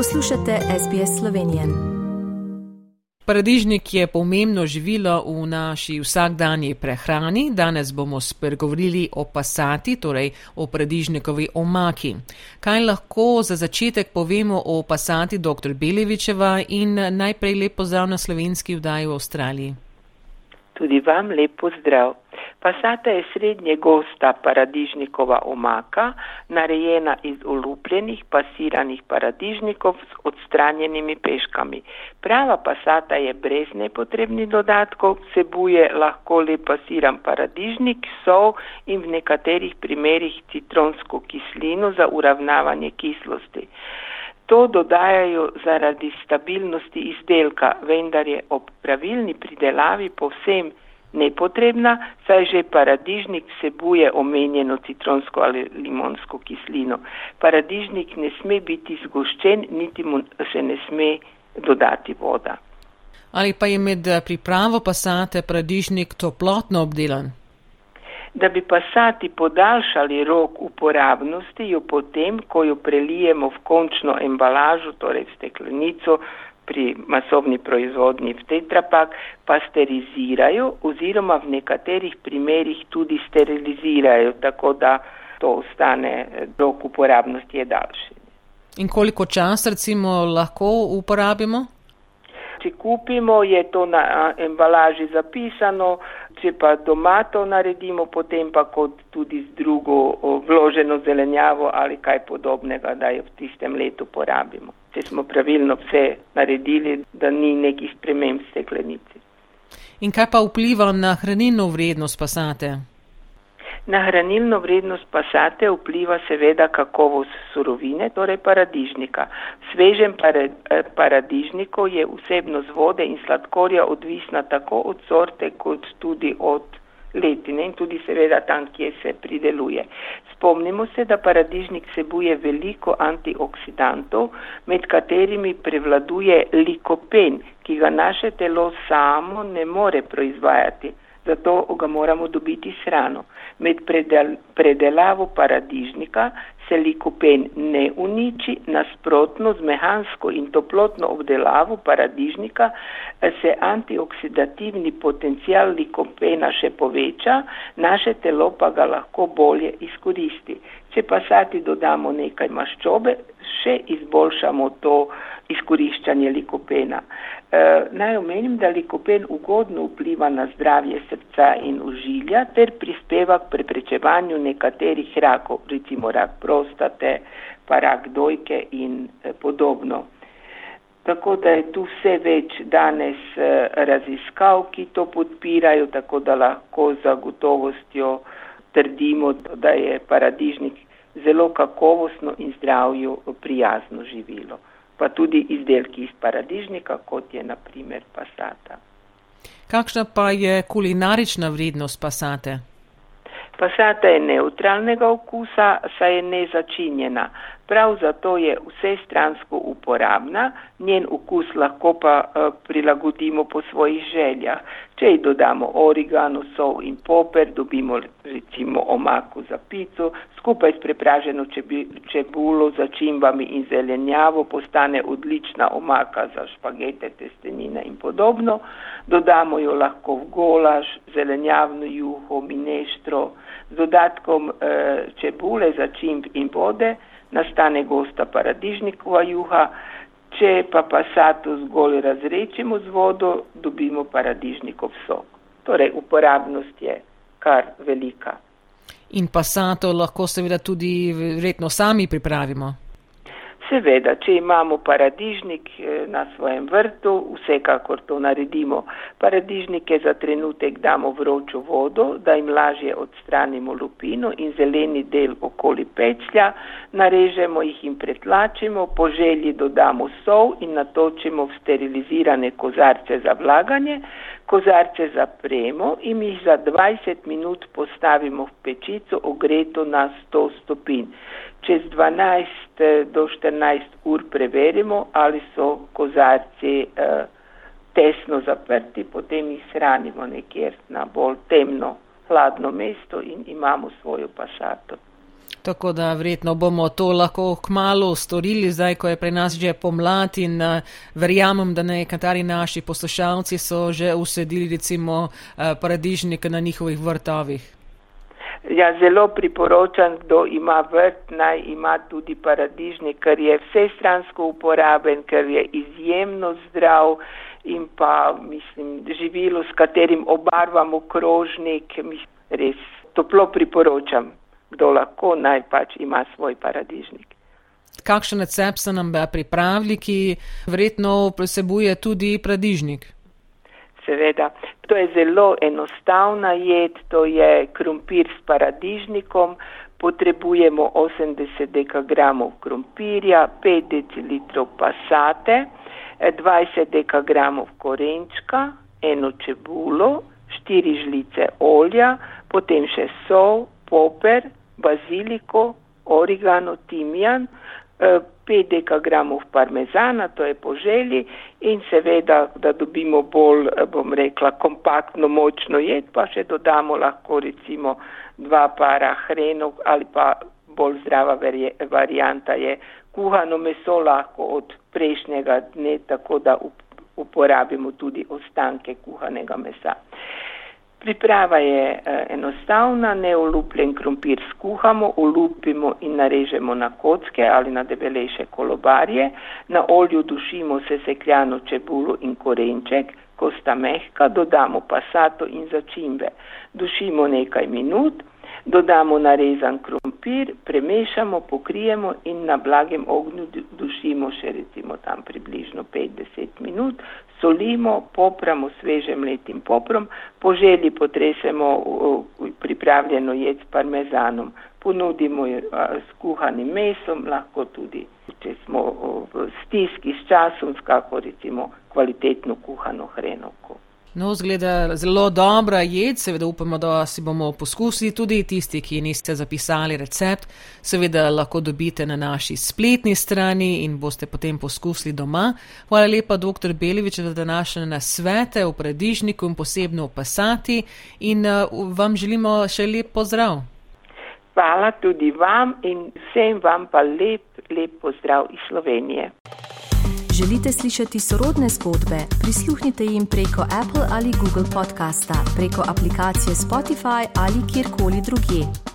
Poslušate SBS Slovenije. Paradižnik je pomembno živilo v naši vsakdanji prehrani. Danes bomo spregovorili o pasati, torej o paradižnikovi omaki. Kaj lahko za začetek povemo o pasati dr. Belevičeva in najprej lepo zdrav na slovenski vdaji v Avstraliji? Tudi vam lepo zdrav. Pasata je srednje gosta paradižnikova omaka, narejena iz olupljenih pasiranih paradižnikov s odstranjenimi peškami. Prava pasata je brez nepotrebnih dodatkov, vsebuje lahko le pasiran paradižnik, sol in v nekaterih primerjih citronsko kislino za uravnavanje kislosti. To dodajajo zaradi stabilnosti izdelka, vendar je ob pravilni pridelavi povsem nepotrebna, saj že paradižnik vsebuje omenjeno citronsko ali limonsko kislino. Paradižnik ne sme biti zgoščen, niti mu se ne sme dodati voda. Ali pa je med pripravo pasate paradižnik toplotno obdelan? Da bi pasati podaljšali rok uporabnosti, jo potem, ko jo prelijemo v končno embalažo, torej v steklenico, pri masovni proizvodnji v tetrapak pasterizirajo oziroma v nekaterih primerjih tudi sterilizirajo, tako da to ostane rok uporabnosti je daljši. In koliko časa recimo lahko uporabimo? Če kupimo, je to na embalaži zapisano, če pa doma to naredimo, potem pa kot tudi z drugo vloženo zelenjavo ali kaj podobnega, da jo v tistem letu porabimo če smo pravilno vse naredili, da ni nekih sprememb v steklenici. In kaj pa vpliva na hranilno vrednost pasate? Na hranilno vrednost pasate vpliva seveda kakovost surovine, torej paradižnika. Svežem paradižniku je vsebnost vode in sladkorja odvisna tako od sorte kot tudi od letine in tudi seveda tam, kje se prideluje. Spomnimo se, da paradižnik sebuje veliko antioksidantov, med katerimi prevladuje likopen, ki ga naše telo samo ne more proizvajati zato ga moramo dobiti s hrano. Med predel, predelavo paradižnika se likopen ne uniči, nasprotno z mehansko in toplotno obdelavo paradižnika se antioksidativni potencial likopena še poveča, naše telo pa ga lahko bolje izkoristi. Če pa sati dodamo nekaj maščobe, še izboljšamo to izkoriščanje likopena. E, naj omenim, da likopen ugodno vpliva na zdravje srca in užilja ter prispeva k preprečevanju nekaterih rakov, recimo rak prostate, pa rak dojke in e, podobno. Tako da je tu vse več danes e, raziskav, ki to podpirajo, tako da lahko za gotovostjo trdimo, da je paradižnik zelo kakovostno in zdravju prijazno živilo pa tudi izdelki iz paradižnika, kot je naprimer pasata. Kakšna pa je kulinarična vrednost pasate? Pasata je neutralnega okusa, saj je nezačinjena. Prav zato je vse stransko uporabna, njen okus lahko pa uh, prilagodimo po svojih željah. Če ji dodamo origano, sol in poper, dobimo recimo omako za pico, skupaj s prepraženo čebulo, začimbami in zelenjavo postane odlična omaka za špagete, testenine in podobno. Dodamo jo lahko v golaž, zelenjavno juho, mineštro, z dodatkom uh, čebule, začimb in vode nastane gosta paradižnikova juha, če pa pasato zgolj razrečemo z vodo, dobimo paradižnikov sok. Torej, uporabnost je kar velika. In pasato lahko seveda tudi verjetno sami pripravimo. Seveda, če imamo paradižnik eh, na svojem vrtu, vsekakor to naredimo. Paradižnike za trenutek damo vročo vodo, da jim lažje odstranimo lupino in zeleni del okoli peclja, narežemo jih in pretlačimo, po želji dodamo sol in natočimo v sterilizirane kozarce za vlaganje, kozarce zapremo in jih za 20 minut postavimo v pečico ogreto na 100 stopinj čez 12 eh, do 14 ur preverimo, ali so kozarci eh, tesno zaprti, potem jih shranimo nekjer na bolj temno, hladno mesto in imamo svojo pasato. Tako da verjetno bomo to lahko kmalo storili, zdaj, ko je pri nas že pomlad in uh, verjamem, da nekateri naši poslušalci so že usedili recimo uh, paradižnike na njihovih vrtovih. Ja, zelo priporočam, kdo ima vrt, naj ima tudi paradižnik, ker je vsestransko uporaben, ker je izjemno zdrav in pa, mislim, živilo, s katerim obarvamo krožnik, mislim, res toplo priporočam, kdo lahko naj pač ima svoj paradižnik. Kakšen recept so nam pripravili, ki verjetno presebuje tudi paradižnik? Seveda. To je zelo enostavna jed, to je krompir s paradižnikom, potrebujemo 80 dekagramov krompirja, 5 decilitrov pasate, 20 dekagramov korenčka, eno čebulo, 4 žlice olja, potem še sol, poper, baziliko, origano, timjan, 5 dekagramov parmezana, to je po želji in seveda, da dobimo bolj, bom rekla, kompaktno, močno jed, pa še dodamo lahko recimo dva para hrenov ali pa bolj zdrava varijanta je kuhano meso lahko od prejšnjega dne, tako da uporabimo tudi ostanke kuhanega mesa. Priprava je eh, enostavna, neolupljen krompir skuhamo, olupimo in narežemo na kocke ali na debelejše kolobarje, na olju dušimo sesekljano čebulo in korenček, ko sta mehka, dodamo pasato in začimbe. Dušimo nekaj minut, dodamo narezan krompir, premešamo, pokrijemo in na blagem ognju dušimo še recimo tam približno 50 minut, solimo, popramo svežem letim poprom, po želji potresemo pripravljeno jed s parmezanom, ponudimo jo s kuhanim mesom, lahko tudi, če smo v stiski s časom, skako recimo kvalitetno kuhano hrenovko. No, zgleda zelo dobra jed, seveda upamo, da si bomo poskusili tudi tisti, ki niste zapisali recept. Seveda lahko dobite na naši spletni strani in boste potem poskusili doma. Hvala lepa, dr. Belevič, za današnje nasvete v predižniku in posebno v pasati in vam želimo še lep pozdrav. Hvala tudi vam in vsem vam pa lep, lep pozdrav iz Slovenije. Želite slišati sorodne zgodbe? Prisluhnite jim preko Apple ali Google podcasta, preko aplikacije Spotify ali kjerkoli drugje.